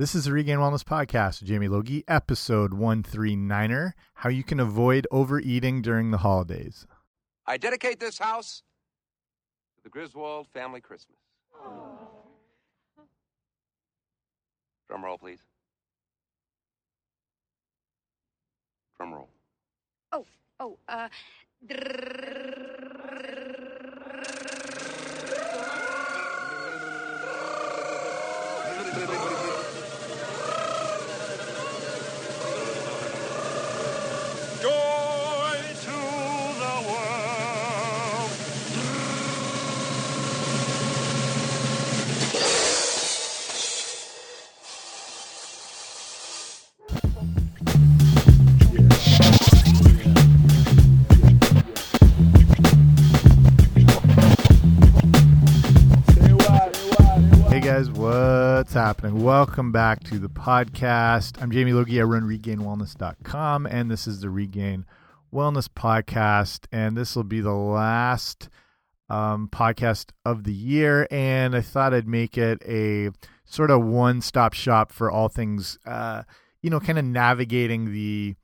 This is the Regain Wellness Podcast Jamie Logie, episode 139er How You Can Avoid Overeating During the Holidays. I dedicate this house to the Griswold family Christmas. Drum roll, please. Drum roll. Oh, oh, uh. Guys, what's happening? Welcome back to the podcast. I'm Jamie Logie. I run regainwellness.com, and this is the Regain Wellness Podcast. And this will be the last um, podcast of the year. And I thought I'd make it a sort of one stop shop for all things, uh, you know, kind of navigating the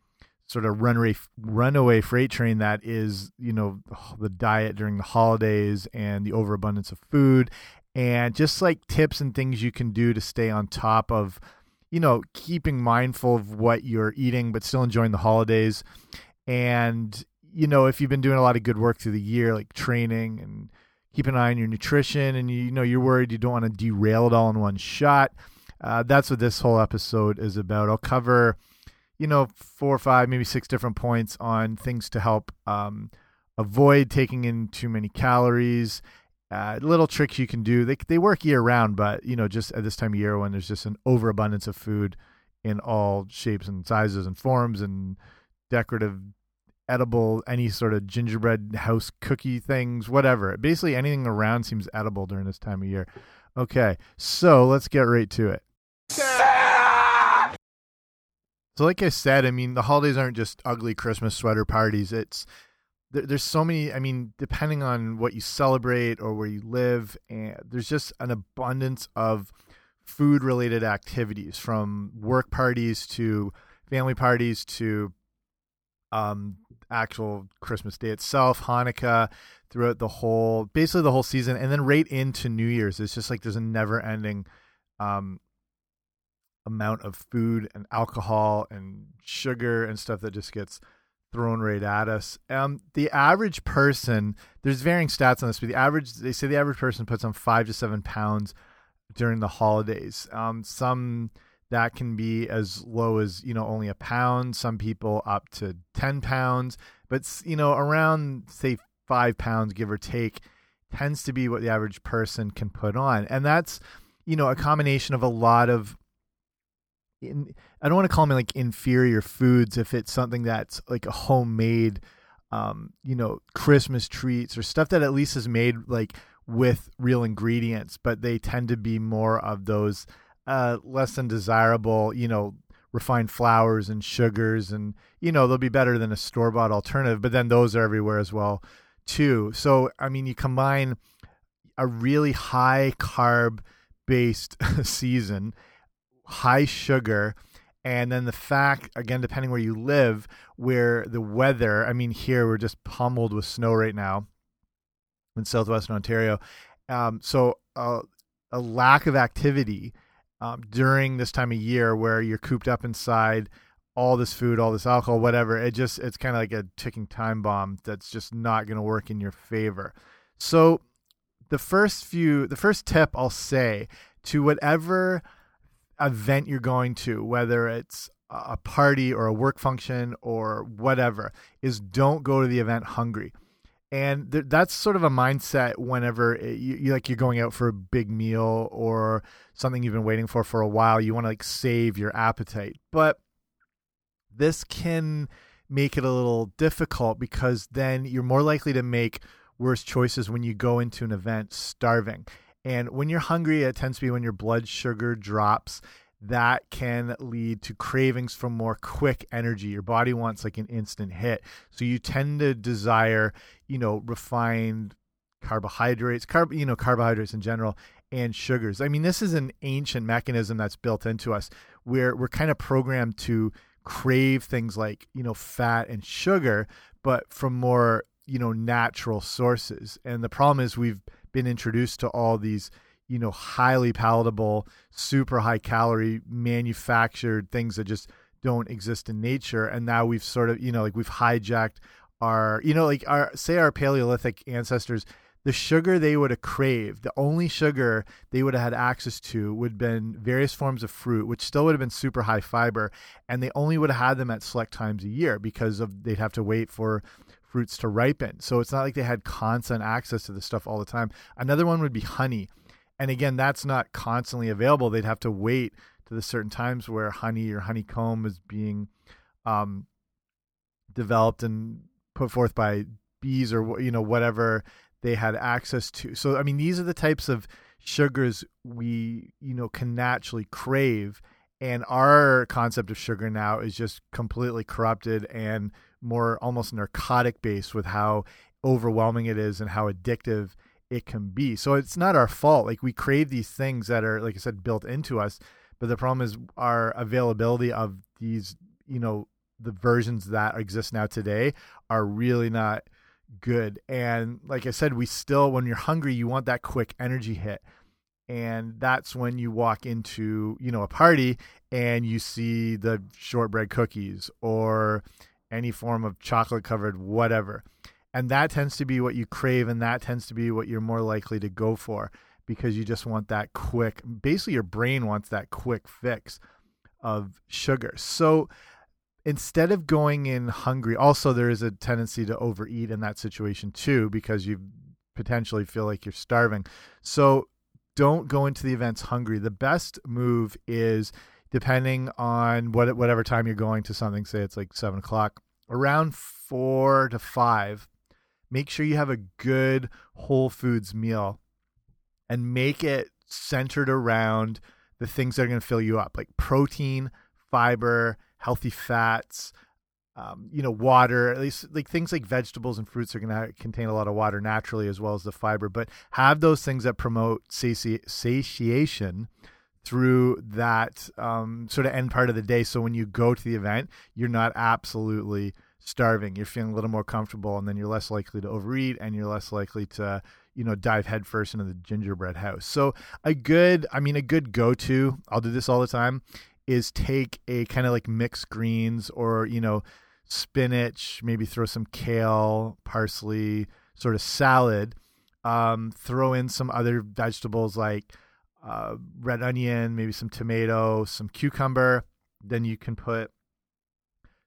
sort of runaway runaway freight train that is you know the diet during the holidays and the overabundance of food and just like tips and things you can do to stay on top of you know keeping mindful of what you're eating but still enjoying the holidays. And you know if you've been doing a lot of good work through the year like training and keep an eye on your nutrition and you, you know you're worried you don't want to derail it all in one shot uh, that's what this whole episode is about. I'll cover you know four or five maybe six different points on things to help um, avoid taking in too many calories uh, little tricks you can do. They, they work year round but you know just at this time of year when there's just an overabundance of food in all shapes and sizes and forms and decorative edible any sort of gingerbread house cookie things whatever. Basically anything around seems edible during this time of year. Okay so let's get right to it. So, like I said, I mean, the holidays aren't just ugly Christmas sweater parties. It's there, there's so many. I mean, depending on what you celebrate or where you live, and there's just an abundance of food related activities from work parties to family parties to um actual Christmas Day itself, Hanukkah, throughout the whole basically the whole season, and then right into New Year's. It's just like there's a never ending um amount of food and alcohol and sugar and stuff that just gets thrown right at us. Um, the average person, there's varying stats on this, but the average, they say the average person puts on five to seven pounds during the holidays. Um, some that can be as low as you know only a pound. Some people up to ten pounds, but you know around say five pounds, give or take, tends to be what the average person can put on, and that's you know a combination of a lot of in, I don't want to call them like inferior foods if it's something that's like a homemade, um, you know, Christmas treats or stuff that at least is made like with real ingredients, but they tend to be more of those uh, less than desirable, you know, refined flours and sugars, and you know they'll be better than a store bought alternative, but then those are everywhere as well too. So I mean, you combine a really high carb based season high sugar and then the fact again depending where you live where the weather i mean here we're just pummeled with snow right now in southwestern ontario. Um, so uh, a lack of activity um, during this time of year where you're cooped up inside all this food all this alcohol whatever it just it's kind of like a ticking time bomb that's just not going to work in your favor. So the first few the first tip i'll say to whatever event you're going to, whether it's a party or a work function or whatever, is don't go to the event hungry. And th that's sort of a mindset whenever it, you, you like you're going out for a big meal or something you've been waiting for for a while. You want to like save your appetite, but this can make it a little difficult because then you're more likely to make worse choices when you go into an event starving. And when you're hungry, it tends to be when your blood sugar drops. That can lead to cravings for more quick energy. Your body wants like an instant hit. So you tend to desire, you know, refined carbohydrates, carb, you know, carbohydrates in general, and sugars. I mean, this is an ancient mechanism that's built into us where we're kind of programmed to crave things like, you know, fat and sugar, but from more, you know, natural sources. And the problem is we've been introduced to all these, you know, highly palatable, super high calorie manufactured things that just don't exist in nature. And now we've sort of, you know, like we've hijacked our, you know, like our, say our Paleolithic ancestors the sugar they would have craved, the only sugar they would have had access to would have been various forms of fruit, which still would have been super high fiber, and they only would have had them at select times a year because of they'd have to wait for fruits to ripen. So it's not like they had constant access to this stuff all the time. Another one would be honey. And again, that's not constantly available. They'd have to wait to the certain times where honey or honeycomb is being um, developed and put forth by bees or you know whatever they had access to. So I mean, these are the types of sugars we you know can naturally crave, and our concept of sugar now is just completely corrupted and more almost narcotic based with how overwhelming it is and how addictive it can be. So it's not our fault. Like we crave these things that are, like I said, built into us. But the problem is our availability of these, you know, the versions that exist now today are really not good. And like I said, we still, when you're hungry, you want that quick energy hit. And that's when you walk into, you know, a party and you see the shortbread cookies or any form of chocolate covered whatever. And that tends to be what you crave and that tends to be what you're more likely to go for because you just want that quick, basically, your brain wants that quick fix of sugar. So, instead of going in hungry, also there is a tendency to overeat in that situation too because you potentially feel like you're starving. So don't go into the events hungry. The best move is depending on what whatever time you're going to something. Say it's like seven o'clock, around four to five. Make sure you have a good whole foods meal, and make it centered around the things that are going to fill you up, like protein, fiber, healthy fats, um, you know, water, at least like things like vegetables and fruits are going to contain a lot of water naturally as well as the fiber, but have those things that promote sati satiation through that um, sort of end part of the day. So when you go to the event, you're not absolutely starving. You're feeling a little more comfortable, and then you're less likely to overeat, and you're less likely to, you know, dive headfirst into the gingerbread house. So a good, I mean, a good go-to. I'll do this all the time is take a kind of like mixed greens or you know spinach maybe throw some kale parsley sort of salad um, throw in some other vegetables like uh, red onion maybe some tomato some cucumber. Then you can put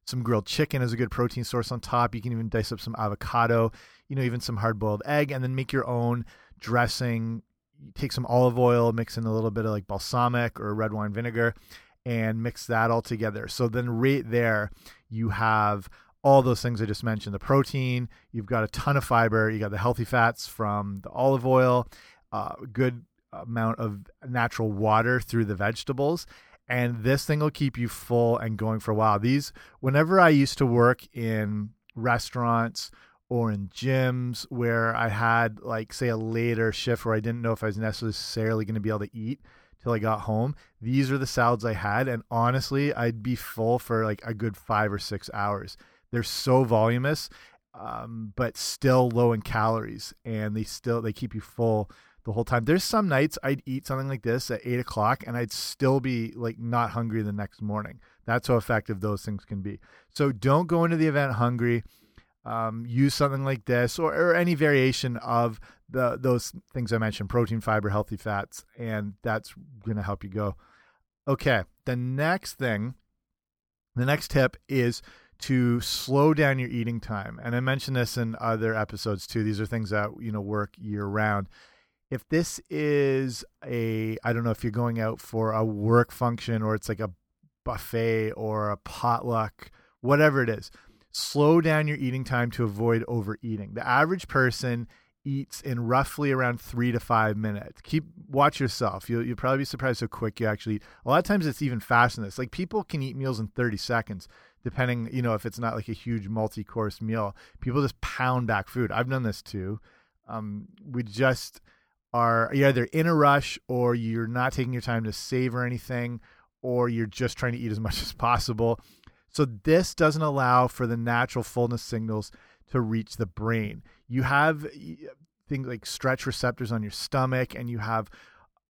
some grilled chicken as a good protein source on top. You can even dice up some avocado you know even some hard boiled egg and then make your own dressing. Take some olive oil mix in a little bit of like balsamic or red wine vinegar and mix that all together. So then right there you have all those things I just mentioned the protein, you've got a ton of fiber, you got the healthy fats from the olive oil, uh, good amount of natural water through the vegetables. And this thing will keep you full and going for a while. These, whenever I used to work in restaurants or in gyms where I had, like, say, a later shift where I didn't know if I was necessarily going to be able to eat, till I got home. These are the salads I had, and honestly, I'd be full for like a good five or six hours. They're so voluminous, um, but still low in calories, and they still they keep you full the whole time. There's some nights I'd eat something like this at eight o'clock, and I'd still be like not hungry the next morning. That's how effective those things can be. So don't go into the event hungry um, use something like this or, or any variation of the those things I mentioned protein, fiber, healthy fats, and that's going to help you go. Okay, the next thing, the next tip is to slow down your eating time. And I mentioned this in other episodes too. These are things that you know work year round. If this is a, I don't know if you're going out for a work function or it's like a buffet or a potluck, whatever it is slow down your eating time to avoid overeating. The average person eats in roughly around three to five minutes. Keep watch yourself. You'll you'll probably be surprised how quick you actually eat. A lot of times it's even faster than this. Like people can eat meals in 30 seconds, depending, you know, if it's not like a huge multi-course meal. People just pound back food. I've done this too. Um, we just are you're either in a rush or you're not taking your time to savor anything, or you're just trying to eat as much as possible. So this doesn't allow for the natural fullness signals to reach the brain. You have things like stretch receptors on your stomach, and you have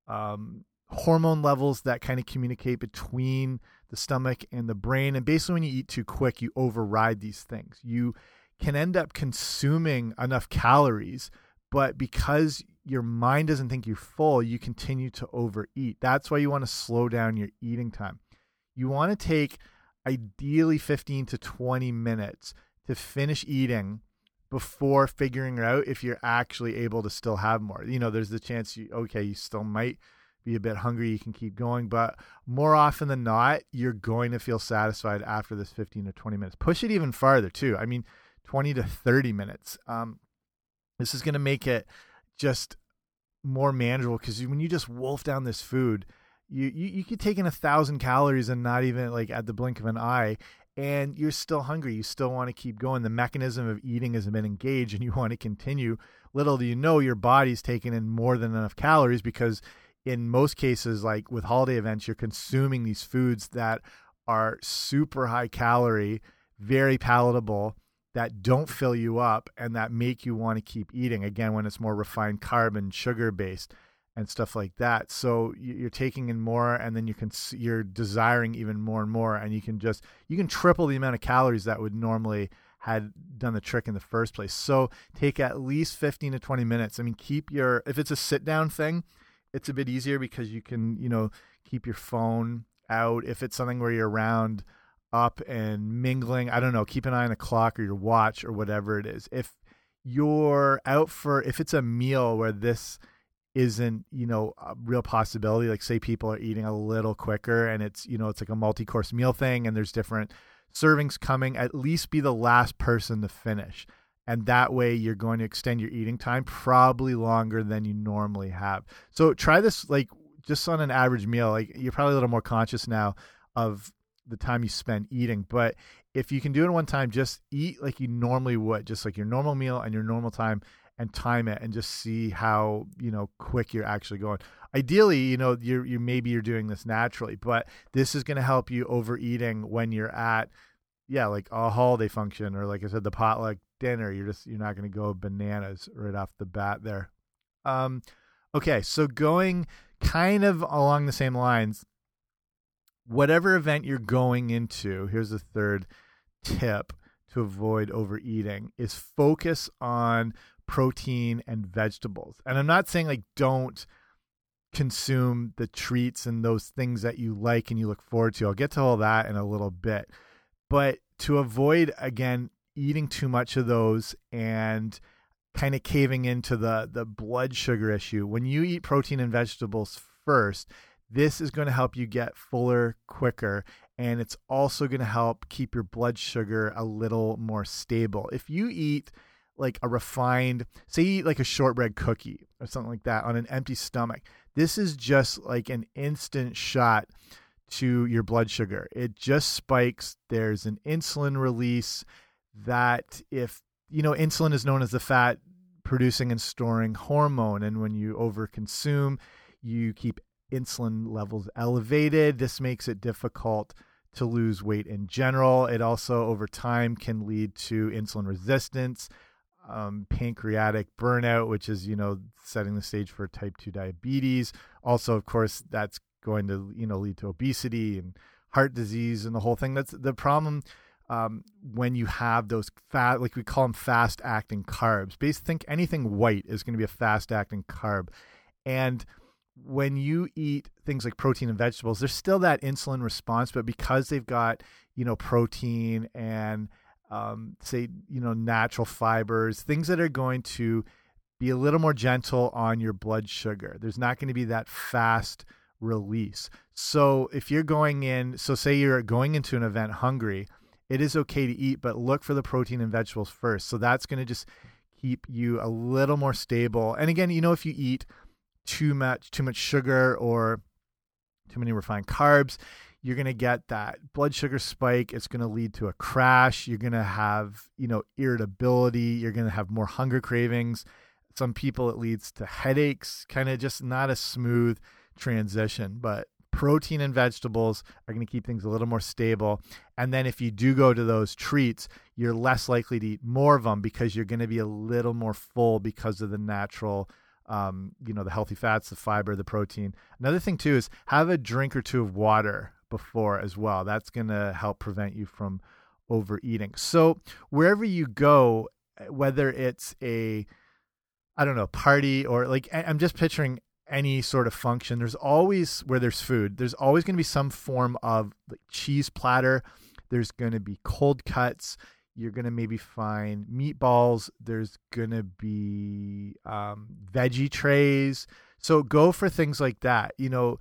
um, hormone levels that kind of communicate between the stomach and the brain. And basically, when you eat too quick, you override these things. You can end up consuming enough calories, but because your mind doesn't think you're full, you continue to overeat. That's why you want to slow down your eating time. You want to take ideally 15 to 20 minutes to finish eating before figuring out if you're actually able to still have more. You know, there's the chance you okay, you still might be a bit hungry, you can keep going, but more often than not, you're going to feel satisfied after this 15 to 20 minutes. Push it even farther too. I mean, 20 to 30 minutes. Um, this is going to make it just more manageable because when you just wolf down this food, you, you you could take in a thousand calories and not even like at the blink of an eye, and you're still hungry. You still want to keep going. The mechanism of eating has been engaged, and you want to continue. Little do you know, your body's taking in more than enough calories because in most cases, like with holiday events, you're consuming these foods that are super high calorie, very palatable, that don't fill you up, and that make you want to keep eating. Again, when it's more refined carbon, sugar based, and stuff like that. So you're taking in more, and then you can you're desiring even more and more, and you can just you can triple the amount of calories that would normally had done the trick in the first place. So take at least 15 to 20 minutes. I mean, keep your if it's a sit down thing, it's a bit easier because you can, you know, keep your phone out. If it's something where you're around up and mingling, I don't know, keep an eye on the clock or your watch or whatever it is. If you're out for, if it's a meal where this isn't, you know, a real possibility, like say people are eating a little quicker and it's, you know, it's like a multi course meal thing and there's different servings coming, at least be the last person to finish and that way you're going to extend your eating time probably longer than you normally have. So try this like just on an average meal. Like you're probably a little more conscious now of the time you spend eating, but if you can do it one time, just eat like you normally would, just like your normal meal and your normal time and time it and just see how, you know, quick you're actually going. Ideally, you know, you're you maybe you're doing this naturally, but this is going to help you overeating when you're at yeah, like a holiday function or like I said, the potluck dinner. You're just you're not going to go bananas right off the bat there. Um, okay, so going kind of along the same lines, whatever event you're going into, here's the third tip to avoid overeating is focus on protein and vegetables. And I'm not saying like don't consume the treats and those things that you like and you look forward to. I'll get to all that in a little bit. But to avoid again eating too much of those and kind of caving into the the blood sugar issue. When you eat protein and vegetables first, this is going to help you get fuller quicker and it's also going to help keep your blood sugar a little more stable. If you eat like a refined, say you eat like a shortbread cookie or something like that on an empty stomach, this is just like an instant shot to your blood sugar. It just spikes. There's an insulin release that if you know insulin is known as the fat producing and storing hormone and when you overconsume you keep insulin levels elevated this makes it difficult to lose weight in general it also over time can lead to insulin resistance um, pancreatic burnout which is you know setting the stage for type 2 diabetes also of course that's going to you know lead to obesity and heart disease and the whole thing that's the problem um, when you have those fat, like we call them fast acting carbs. Basically, think anything white is going to be a fast acting carb. And when you eat things like protein and vegetables, there's still that insulin response, but because they've got, you know, protein and, um, say, you know, natural fibers, things that are going to be a little more gentle on your blood sugar. There's not going to be that fast release. So if you're going in, so say you're going into an event hungry, it is okay to eat, but look for the protein and vegetables first. So that's going to just keep you a little more stable. And again, you know, if you eat too much, too much sugar or too many refined carbs, you're going to get that blood sugar spike. It's going to lead to a crash. You're going to have, you know, irritability. You're going to have more hunger cravings. some people it leads to headaches, kind of just not a smooth transition. But protein and vegetables are going to keep things a little more stable. And then if you do go to those treats, you're less likely to eat more of them because you're going to be a little more full because of the natural um, you know, the healthy fats, the fiber, the protein. Another thing too is have a drink or two of water before as well. That's going to help prevent you from overeating. So wherever you go, whether it's a I don't know, party or like I'm just picturing any sort of function, there's always where there's food, there's always going to be some form of like cheese platter. There's going to be cold cuts you're gonna maybe find meatballs. There's gonna be um, veggie trays. So go for things like that. You know,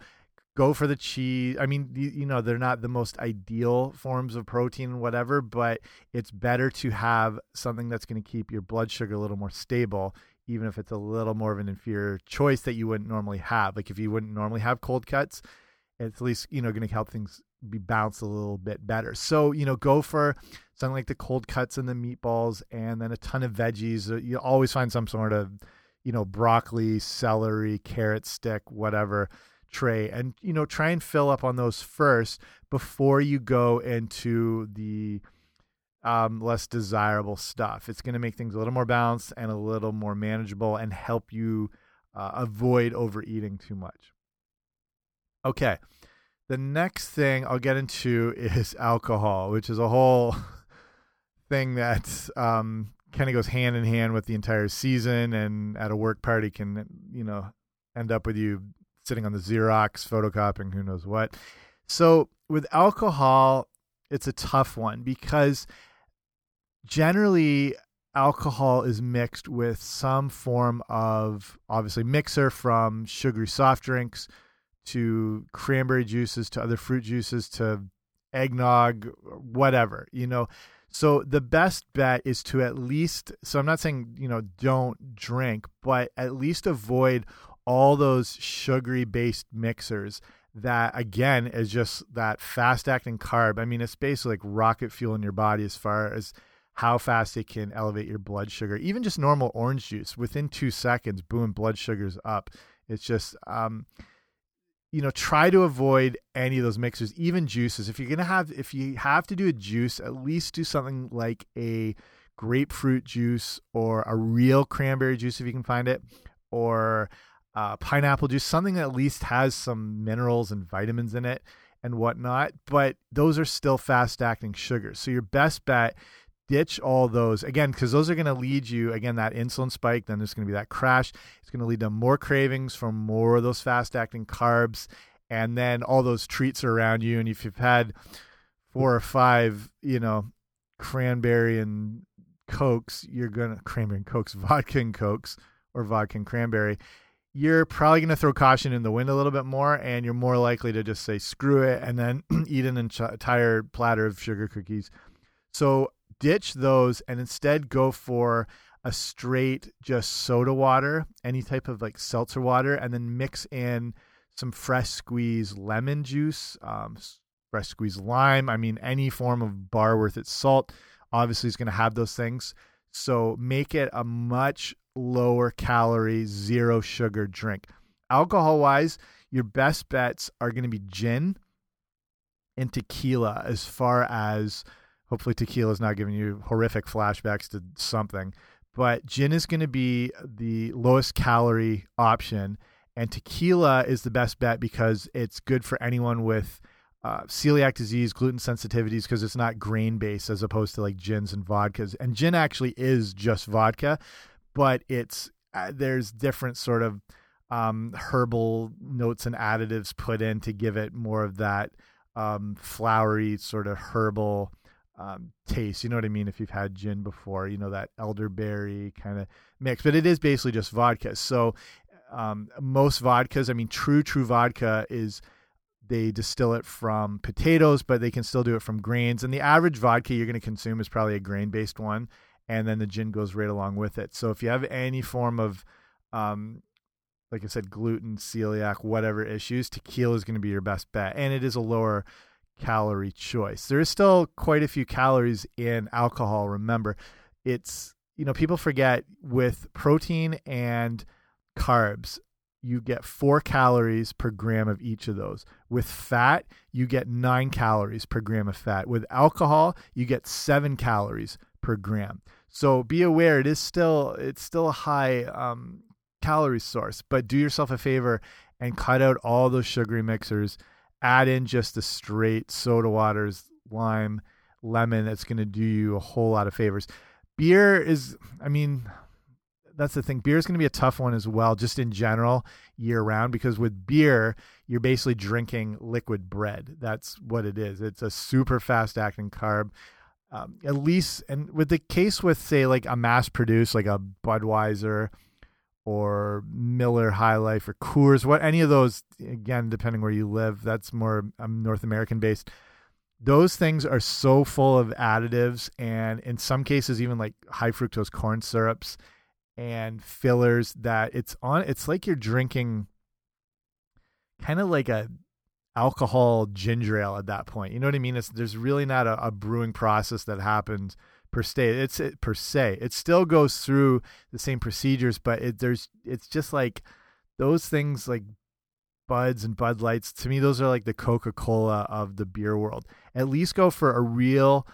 go for the cheese. I mean, you, you know, they're not the most ideal forms of protein, and whatever, but it's better to have something that's to keep your blood sugar a little more stable, even if it's a little more of an inferior choice that you wouldn't normally have. Like if you wouldn't normally have cold cuts, it's at least you know going to help things be bounced a little bit better. So you know, go for something like the cold cuts and the meatballs, and then a ton of veggies. Uh, you always find some sort of you know broccoli, celery, carrot stick, whatever tray, and you know try and fill up on those first before you go into the um, less desirable stuff. It's going to make things a little more balanced and a little more manageable, and help you uh, avoid overeating too much. Okay. The next thing I'll get into is alcohol, which is a whole thing that um, kind of goes hand in hand with the entire season and at a work party can, you know, end up with you sitting on the Xerox, photocopying, who knows what. So with alcohol, it's a tough one because generally alcohol is mixed with some form of obviously mixer from sugary soft drinks to cranberry juices to other fruit juices to eggnog, whatever, you know. So the best bet is to at least, so I'm not saying, you know, don't drink, but at least avoid all those sugary based mixers that again is just that fast acting carb. I mean, it's basically like rocket fuel in your body as far as how fast it can elevate your blood sugar. Even just normal orange juice within two seconds, boom, blood sugar's up. It's just, um, you know try to avoid any of those mixers even juices. If you're gonna have if you have to do a juice at least do something like a grapefruit juice or a real cranberry juice if you can find it or uh, pineapple juice something that at least has some minerals and vitamins in it and whatnot but those are still fast acting sugars. So your best bet ditch all those. Again because those are going to lead you again that insulin spike then there's going to be that crash. It's going to lead to more cravings for more of those fast acting carbs and then all those treats are around you. And if you've had four or five you know cranberry and cokes you're going to cranberry and cokes vodka and cokes or vodka and cranberry you're probably going to throw caution in the wind a little bit more and you're more likely to just say screw it and then eat an entire platter of sugar cookies. So ditch those and instead go for a straight just soda water, any type of like seltzer water, and then mix in some fresh squeezed lemon juice, um, fresh squeezed lime. I mean, any form of bar worth its salt obviously is going to have those things. So make it a much lower calorie, zero sugar drink. Alcohol wise, your best bets are going to be gin and tequila as far as Hopefully, tequila is not giving you horrific flashbacks to something. But gin is going to be the lowest calorie option, and tequila is the best bet because it's good for anyone with uh, celiac disease, gluten sensitivities, because it's not grain based as opposed to like gins and vodkas. And gin actually is just vodka, but it's uh, there's different sort of um, herbal notes and additives put in to give it more of that um, flowery sort of herbal um, taste. You know what I mean? If you've had gin before, you know that elderberry kind of mix, but it is basically just vodka. So um, most vodkas, I mean, true true vodka is they distill it from potatoes, but they can still do it from grains. And the average vodka you're going to consume is probably a grain based one, and then the gin goes right along with it. So if you have any form of um, like I said, gluten, celiac, whatever issues, tequila is going to be your best bet, and it is a lower calorie choice. There is still quite a few calories in alcohol. Remember, it's you know, people forget with protein and carbs, you get four calories per gram of each of those. With fat, you get nine calories per gram of fat. With alcohol, you get seven calories per gram. So be aware, it is still it's still a high um, calorie source, but do yourself a favor and cut out all those sugary mixers. Add in just the straight soda waters, lime, lemon. That's going to do you a whole lot of favors. Beer is, I mean, that's the thing. Beer is going to be a tough one as well, just in general, year round, because with beer, you're basically drinking liquid bread. That's what it is. It's a super fast acting carb. Um, at least, and with the case with, say, like a mass produced, like a Budweiser or Miller High Life or Coors, what any of those, again, depending where you live, that's more um, North American based. Those things are so full of additives and in some cases, even like high fructose corn syrups and fillers that it's on it's like you're drinking kind of like a alcohol ginger ale at that point you know what i mean it's there's really not a, a brewing process that happens per se it's it, per se it still goes through the same procedures but it there's it's just like those things like buds and bud lights to me those are like the coca-cola of the beer world at least go for a real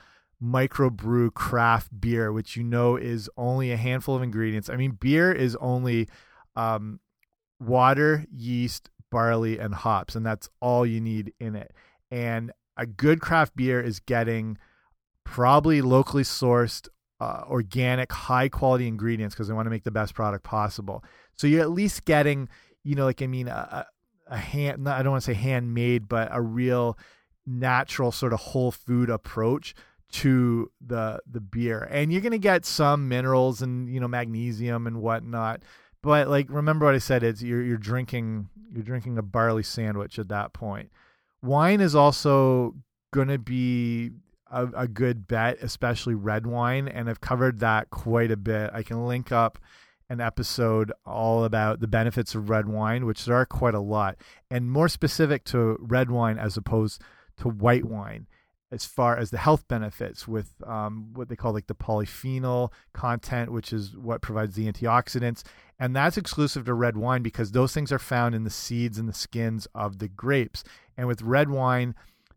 microbrew craft beer, which you know is only a handful of ingredients. I mean, beer is only um, water, yeast, barley, and hops, and that's all you need in it. And a good craft beer is getting probably locally sourced, uh, organic, high quality ingredients because they want to make the best product possible. So you're at least getting, you know, like I mean, a, a hand. I don't want to say handmade, but a real natural sort of whole food approach to the the beer and you're gonna get some minerals and you know magnesium and whatnot but like remember what i said it's you're you're drinking you're drinking a barley sandwich at that point wine is also gonna be a, a good bet especially red wine and i've covered that quite a bit i can link up an episode all about the benefits of red wine which there are quite a lot and more specific to red wine as opposed to white wine as far as the health benefits with um, what they call like the polyphenol content, which is what provides the antioxidants. And that's exclusive to red wine because those things are found in the seeds and the skins of the grapes. And with red wine,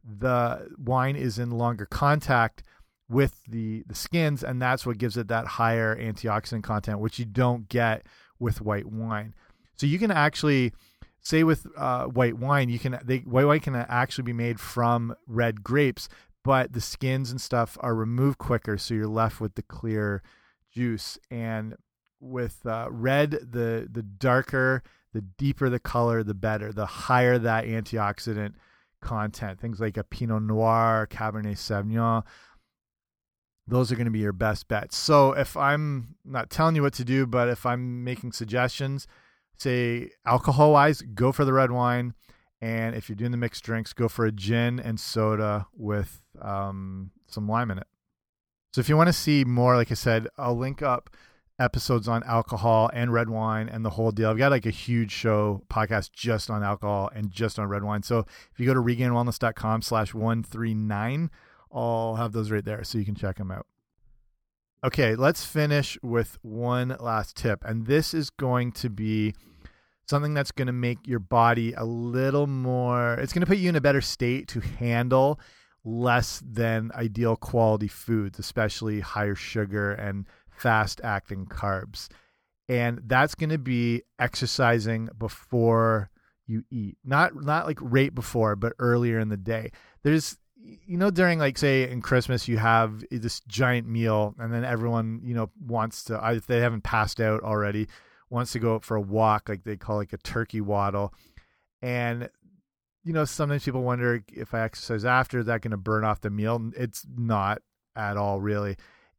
the wine is in longer contact with the the skins and that's what gives it that higher antioxidant content which you don't get with white wine so you can actually say with uh, white wine you can they, white wine can actually be made from red grapes but the skins and stuff are removed quicker, so you're left with the clear juice. And with uh, red, the the darker, the deeper the color, the better. The higher that antioxidant content. Things like a Pinot Noir, Cabernet Sauvignon. Those are going to be your best bets. So if I'm not telling you what to do, but if I'm making suggestions, say alcohol wise, go for the red wine. And if you're doing the mixed drinks, go for a gin and soda with um, some lime in it. So if you want to see more, like I said, I'll link up episodes on alcohol and red wine and the whole deal. I've got like a huge show podcast just on alcohol and just on red wine. So if you go to regainedwellness.com slash 139, I'll have those right there so you can check them out. Okay, let's finish with one last tip. And this is going to be something that's going to make your body a little more, it's going to put you in a better state to handle less than ideal quality foods, especially higher sugar and fast acting carbs. And that's going to be exercising before you eat. Not not like right before, but earlier in the day. There's you know during like say in Christmas you have this giant meal and then everyone, you know, wants to if they haven't passed out already, wants to go out for a walk, like they call like a turkey waddle. And you know, sometimes people wonder if I exercise after, is that going to burn off the meal? It's not at all, really.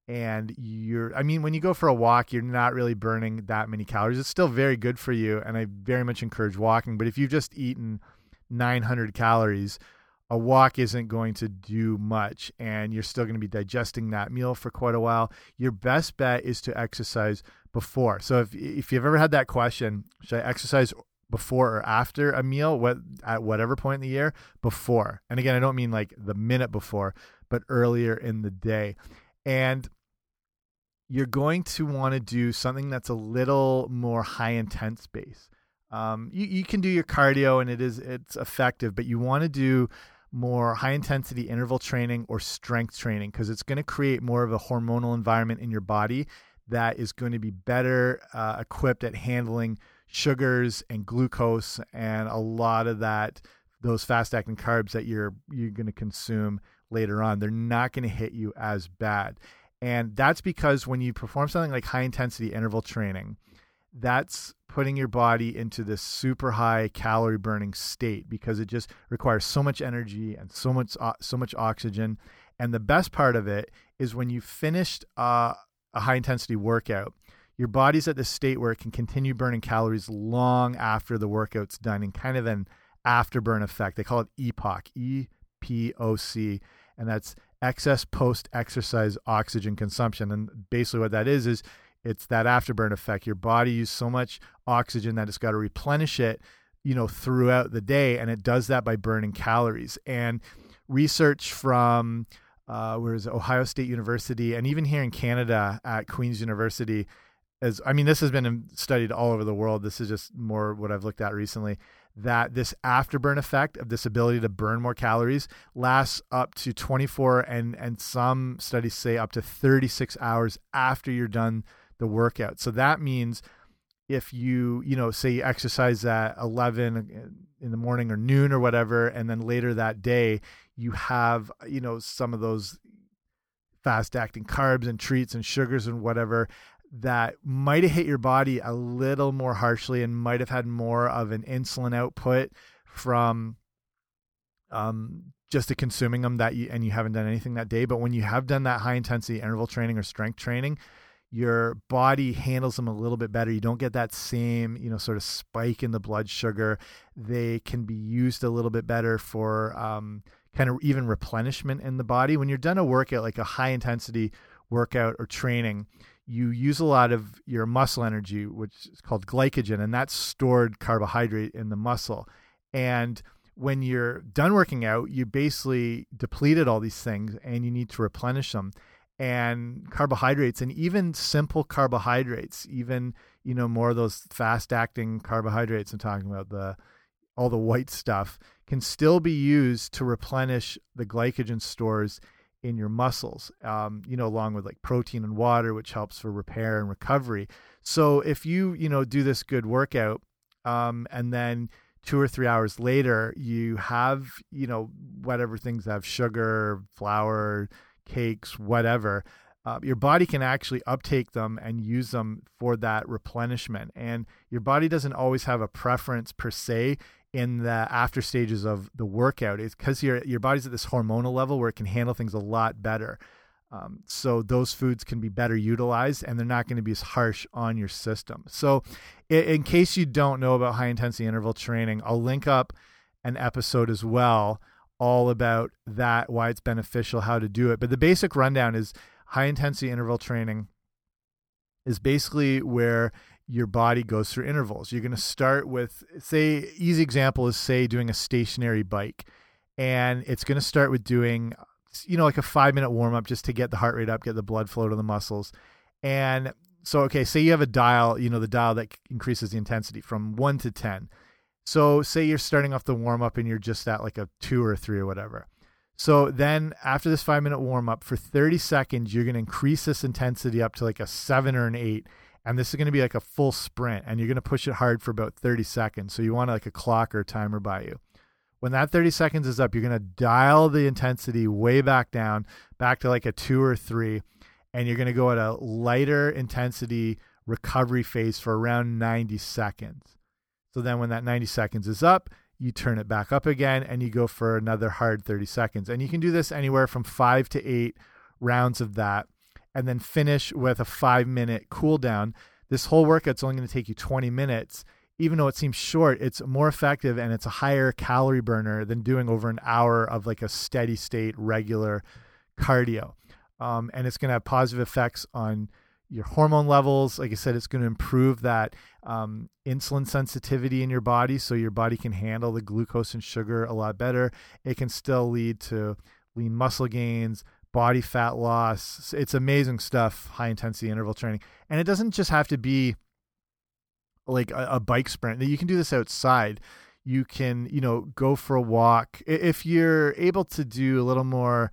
And you're, I mean, when you go for a walk, you're not really burning that many calories. It's still very good for you. And I very much encourage walking. But if you've just eaten 900 calories, a walk isn't going to do much. And you're still going to be digesting that meal for quite a while. Your best bet is to exercise before. So if if you've ever had that question, should I exercise before or after a meal? What at whatever point in the year before. And again, I don't mean like the minute before, but earlier in the day. And you're going to want to do something that's a little more high intense base. Um, you, you can do your cardio and it is it's effective, but you want to do more high intensity interval training or strength training because it's going to create more of a hormonal environment in your body that is going to be better uh, equipped at handling sugars and glucose and a lot of that those fast acting carbs that you're you're going to consume later on they're not going to hit you as bad and that's because when you perform something like high intensity interval training that's putting your body into this super high calorie burning state because it just requires so much energy and so much uh, so much oxygen and the best part of it is when you finished uh, a high intensity workout your body's at this state where it can continue burning calories long after the workout's done in kind of an afterburn effect. They call it EPOC, E P O C, and that's excess post exercise oxygen consumption. And basically, what that is is it's that afterburn effect. Your body uses so much oxygen that it's got to replenish it, you know, throughout the day, and it does that by burning calories. And research from uh, where is it? Ohio State University, and even here in Canada at Queen's University as I mean, this has been studied all over the world. This is just more what I've looked at recently. That this afterburn effect of this ability to burn more calories lasts up to 24 and and some studies say up to 36 hours after you're done the workout. So that means if you you know say you exercise at 11 in the morning or noon or whatever, and then later that day you have you know some of those fast acting carbs and treats and sugars and whatever that might have hit your body a little more harshly and might have had more of an insulin output from um, just to consuming them that you and you haven't done anything that day. But when you have done that high intensity interval training or strength training, your body handles them a little bit better. You don't get that same, you know, sort of spike in the blood sugar. They can be used a little bit better for um, kind of even replenishment in the body. When you're done a workout, like a high intensity workout or training, you use a lot of your muscle energy, which is called glycogen, and that's stored carbohydrate in the muscle. And when you're done working out, you basically depleted all these things and you need to replenish them. And carbohydrates and even simple carbohydrates, even you know more of those fast acting carbohydrates I'm talking about the all the white stuff can still be used to replenish the glycogen stores in your muscles, um, you know, along with like protein and water, which helps for repair and recovery. So if you, you know, do this good workout, um, and then two or three hours later, you have, you know, whatever things have sugar, flour, cakes, whatever. Uh, your body can actually uptake them and use them for that replenishment. And your body doesn't always have a preference per se in the after stages of the workout is because your your body's at this hormonal level where it can handle things a lot better. Um, so those foods can be better utilized and they're not going to be as harsh on your system. So, in, in, case you don't know about high intensity interval training, I'll link up an episode as well, all about that, why it's beneficial, how to do it. But the basic rundown is high intensity interval training is basically where your body goes through intervals. You're going to start with, say, easy example is say doing a stationary bike, and it's going to start with doing, you know, like a five minute warm up just to get the heart rate up, get the blood flow to the muscles, and so okay, say you have a dial, you know, the dial that increases the intensity from one to ten. So say you're starting off the warm up and you're just at like a two or a three or whatever. So then after this five minute warm up for 30 seconds, you're going to increase this intensity up to like a seven or an eight and this is going to be like a full sprint and you're going to push it hard for about 30 seconds. So you want like a clock or a timer by you. When that 30 seconds is up you're going to dial the intensity way back down back to like a two or three and you're going to go at a lighter intensity recovery phase for around 90 seconds. So then when that 90 seconds is up you turn it back up again and you go for another hard 30 seconds. And you can do this anywhere from five to eight rounds of that and then finish with a five minute cool down. This whole workout's only going to take you 20 minutes. Even though it seems short, it's more effective and it's a higher calorie burner than doing over an hour of like a steady state regular cardio. Um, and it's going to have positive effects on your hormone levels. Like I said, it's going to improve that um, insulin sensitivity in your body so your body can handle the glucose and sugar a lot better. It can still lead to lean muscle gains, body fat loss. It's amazing stuff, high intensity interval training. And it doesn't just have to be like a, a bike sprint. You can do this outside. You can, you know, go for a walk. If you're able to do a little more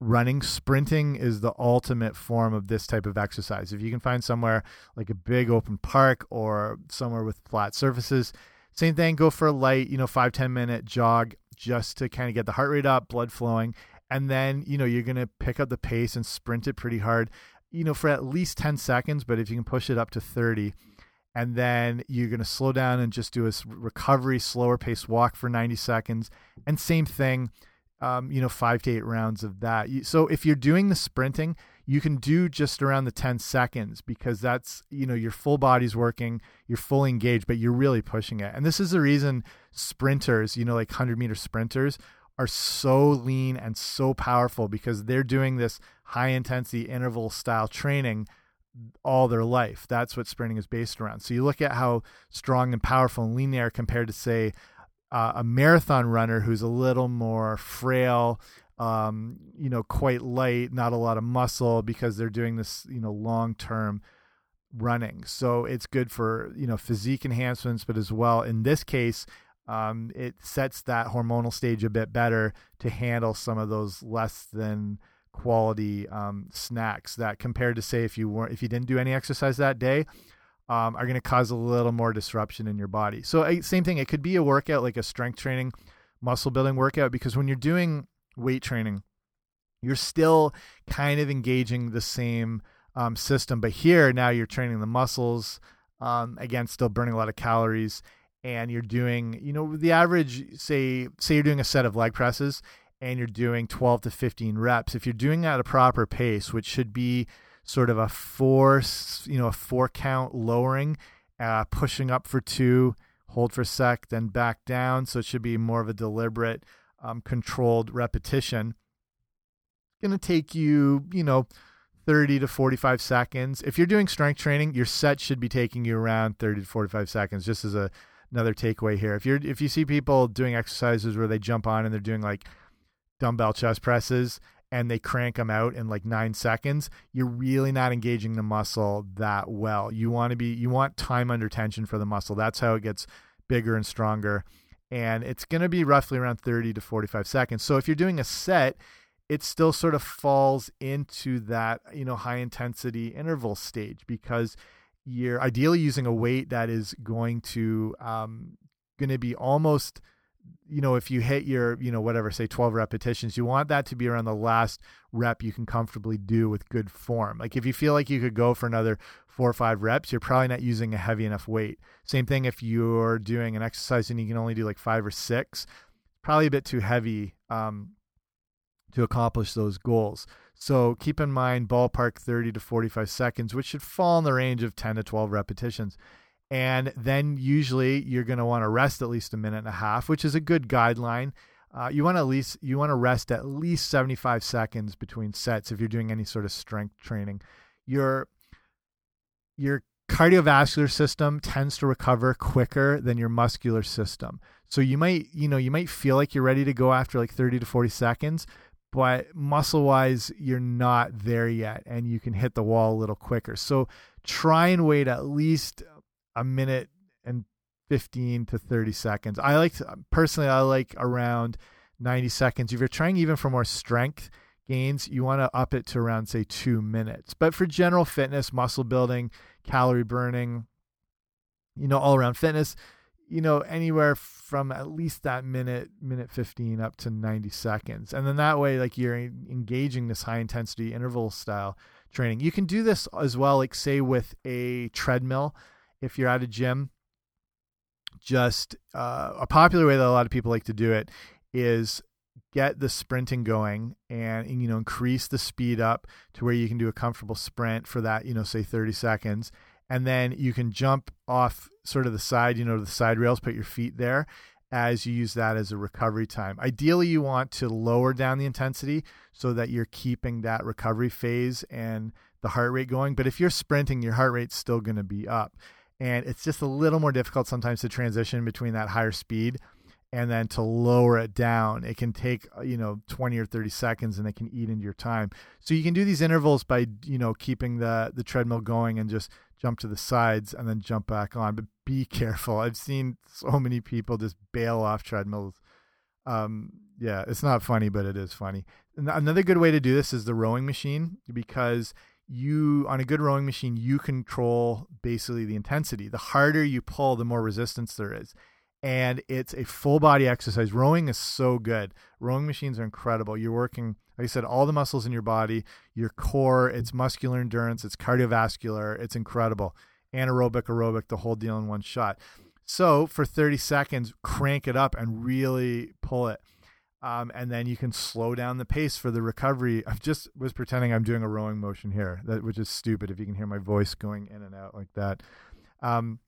running, sprinting is the ultimate form of this type of exercise. If you can find somewhere like a big open park or somewhere with flat surfaces, same thing, go for a light, you know, five ten minute jog just to kind of get the heart rate up, blood flowing. And then, you know, you're going to pick up the pace and sprint it pretty hard, you know, for at least 10 seconds. But if you can push it up to 30, and then you're going to slow down and just do a recovery, slower pace walk for 90 seconds. And same thing, um, you know, five to eight rounds of that. So if you're doing the sprinting, you can do just around the 10 seconds because that's, you know, your full body's working, you're fully engaged, but you're really pushing it. And this is the reason sprinters, you know, like 100 meter sprinters, are so lean and so powerful because they're doing this high intensity interval style training all their life. That's what sprinting is based around. So you look at how strong and powerful and lean they are compared to, say, uh, a marathon runner who's a little more frail, um, you know, quite light, not a lot of muscle because they're doing this, you know, long term running. So it's good for, you know, physique enhancements, but as well, in this case, um, it sets that hormonal stage a bit better to handle some of those less than quality um, snacks that compared to say if you weren't if you didn't do any exercise that day um, are going to cause a little more disruption in your body. So same thing, it could be a workout like a strength training, muscle building workout because when you're doing weight training, you're still kind of engaging the same um, system, but here now you're training the muscles. Um, again, still burning a lot of calories, and you're doing, you know, the average. Say, say you're doing a set of leg presses, and you're doing 12 to 15 reps. If you're doing that at a proper pace, which should be sort of a four, you know, a four count lowering, uh, pushing up for two, hold for a sec, then back down. So it should be more of a deliberate, um, controlled repetition. It's going to take you, you know, 30 to 45 seconds. If you're doing strength training, your set should be taking you around 30 to 45 seconds, just as a another takeaway here. If you're if you see people doing exercises where they jump on and they're doing like dumbbell chest presses and they crank them out in like nine seconds, you're really not engaging the muscle that well. You want to be, you want time under tension for the muscle. That's how it gets bigger and stronger. And it's going to be roughly around 30 to 45 seconds. So if you're doing a set, it still sort of falls into that, you know, high intensity interval stage because you're ideally using a weight that is going to, um, going to be almost you know, if you hit your, you know, whatever, say 12 repetitions, you want that to be around the last rep you can comfortably do with good form. Like if you feel like you could go for another four or five reps, you're probably not using a heavy enough weight. Same thing if you're doing an exercise and you can only do like five or six, probably a bit too heavy um, to accomplish those goals. So keep in mind ballpark 30 to 45 seconds, which should fall in the range of 10 to 12 repetitions and then usually you're going to want to rest at least a minute and a half, which is a good guideline. Uh, you want to at least you want to rest at least 75 seconds between sets if you're doing any sort of strength training. Your your cardiovascular system tends to recover quicker than your muscular system. So you might, you know, you might feel like you're ready to go after like 30 to 40 seconds, but muscle wise, you're not there yet and you can hit the wall a little quicker. So try and wait at least a minute and 15 to 30 seconds. I like to, personally, I like around 90 seconds. If you're trying even for more strength gains, you want to up it to around, say, two minutes. But for general fitness, muscle building, calorie burning, you know, all around fitness, you know, anywhere from at least that minute, minute 15 up to 90 seconds. And then that way, like you're engaging this high intensity interval style training. You can do this as well, like, say, with a treadmill if you're at a gym. Just uh, a popular way that a lot of people like to do it is get the sprinting going and you know increase the speed up to where you can do a comfortable sprint for that you know say 30 seconds and then you can jump off sort of the side you know the side rails put your feet there as you use that as a recovery time. Ideally you want to lower down the intensity so that you're keeping that recovery phase and the heart rate going. But if you're sprinting your heart rate's still going to be up. And it's just a little more difficult sometimes to transition between that higher speed and then to lower it down it can take uh, you know 20 or 30 seconds and it can eat into your time. So you can do these intervals by you know keeping the the treadmill going and just jump to the sides and then jump back on. But be careful. I've seen so many people just bail off treadmills. Um yeah it's not funny but it is funny. Another good way to do this is the rowing machine because you on a good rowing machine you control basically the intensity. The harder you pull the more resistance there is and it's a full body exercise. Rowing is so good. Rowing machines are incredible. You're working, like I said, all the muscles in your body, your core, it's muscular endurance, it's cardiovascular, it's incredible. Anaerobic, aerobic, the whole deal in one shot. So for 30 seconds, crank it up and really pull it. Um, and then you can slow down the pace for the recovery. I just was pretending I'm doing a rowing motion here, that which is stupid if you can hear my voice going in and out like that. Um,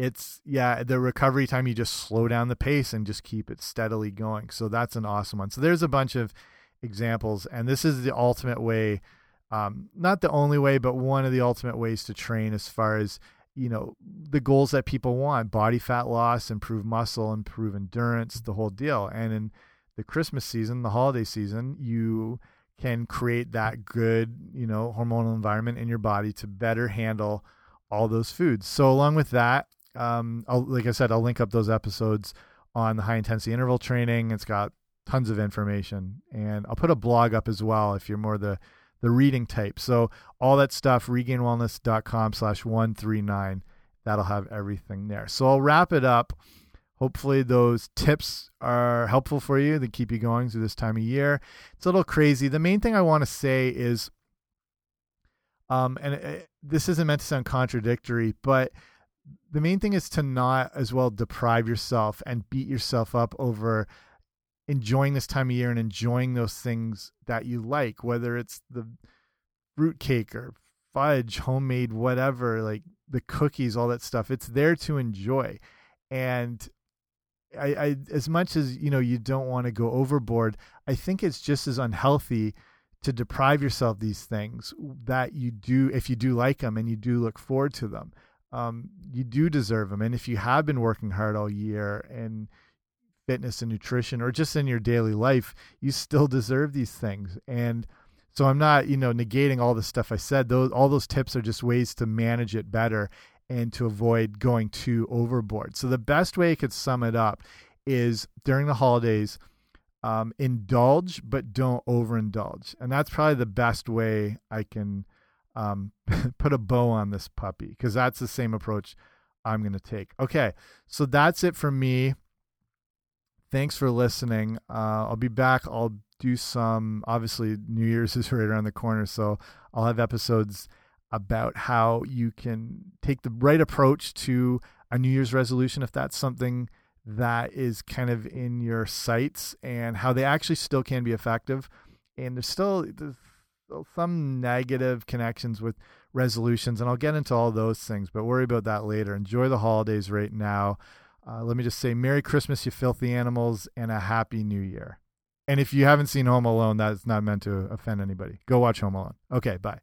it's yeah the recovery time you just slow down the pace and just keep it steadily going. So that's an awesome one. So there's a bunch of examples and this is the ultimate way um, not the only way but one of the ultimate ways to train as far as you know the goals that people want body fat loss improve muscle improve endurance the whole deal. And in the christmas season the holiday season you can create that good you know hormonal environment in your body to better handle all those foods. So along with that um, I'll, like I said, I'll link up those episodes on the high intensity interval training. It's got tons of information, and I'll put a blog up as well if you're more the the reading type. So all that stuff, regainedwellness.com slash one three nine. That'll have everything there. So I'll wrap it up. Hopefully those tips are helpful for you to keep you going through this time of year. It's a little crazy. The main thing I want to say is, um, and it, this isn't meant to sound contradictory, but the main thing is to not as well deprive yourself and beat yourself up over enjoying this time of year and enjoying those things that you like, whether it's the fruit cake or fudge, homemade, whatever, like the cookies, all that stuff. It's there to enjoy. And I, I as much as you know you don't want to go overboard, I think it's just as unhealthy to deprive yourself these things that you do if you do like them and you do look forward to them um, you do deserve them. And if you have been working hard all year in fitness and nutrition or just in your daily life, you still deserve these things. And so I'm not, you know, negating all the stuff I said. Those all those tips are just ways to manage it better and to avoid going too overboard. So the best way I could sum it up is during the holidays, um, indulge but don't overindulge, and that's probably the best way I can um, put a bow on this puppy because that's the same approach I'm going to take. Okay, so that's it for me. Thanks for listening. Uh, I'll be back. I'll do some, obviously, New Year's is right around the corner, so I'll have episodes about how you can take the right approach to a New Year's resolution if that's something that is kind of in your sights and how they actually still can be effective. And there's still some negative connections with resolutions, and I'll get into all those things, but worry about that later. Enjoy the holidays right now. Uh, let me just say Merry Christmas, you filthy animals, and a Happy New Year. And if you haven't seen Home Alone, that's not meant to offend anybody. Go watch Home Alone. Okay, bye.